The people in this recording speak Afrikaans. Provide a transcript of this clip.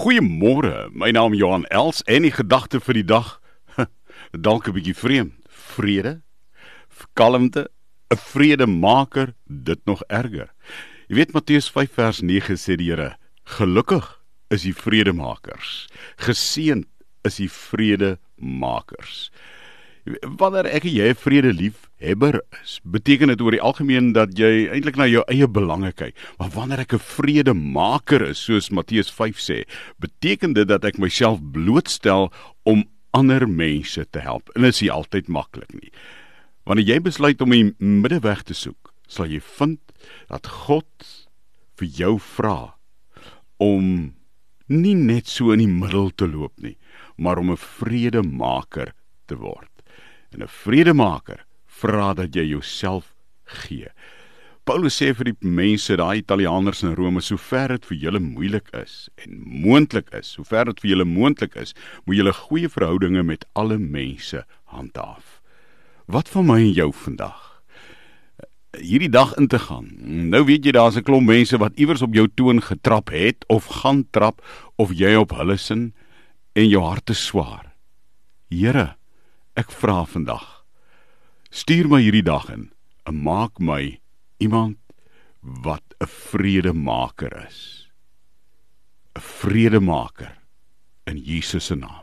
Goeiemôre. My naam is Johan Els en die gedagte vir die dag dalk 'n bietjie vreemd. Vrede, kalmte, 'n vredemaker, dit nog erger. Jy weet Matteus 5 vers 9 sê die Here: Gelukkig is die vredemakers. Geseënd is die vredemakers. Wanneer ek en jy vrede liefhebber is, beteken dit oor die algemeen dat jy eintlik na jou eie belange kyk. Maar wanneer ek 'n vredemaker is, soos Matteus 5 sê, beteken dit dat ek myself blootstel om ander mense te help. En dit is nie altyd maklik nie. Wanneer jy besluit om 'n middeweg te soek, sal jy vind dat God vir jou vra om nie net so in die middel te loop nie, maar om 'n vredemaker te word. En 'n vredemaker vra dat jy jouself gee. Paulus sê vir die mense, daai Italianers in Rome, sover dit vir julle moeilik is en moontlik is, sover dit vir julle moontlik is, moet julle goeie verhoudinge met alle mense handhaaf. Wat van my en jou vandag? Hierdie dag in te gaan. Nou weet jy daar's 'n klomp mense wat iewers op jou toon getrap het of gaan trap of jy op hulle sin en jou hart is swaar. Here, ek vra vandag. Stuur my hierdie dag in en maak my iemand wat 'n vredemaker is. 'n Vredemaker in Jesus se naam.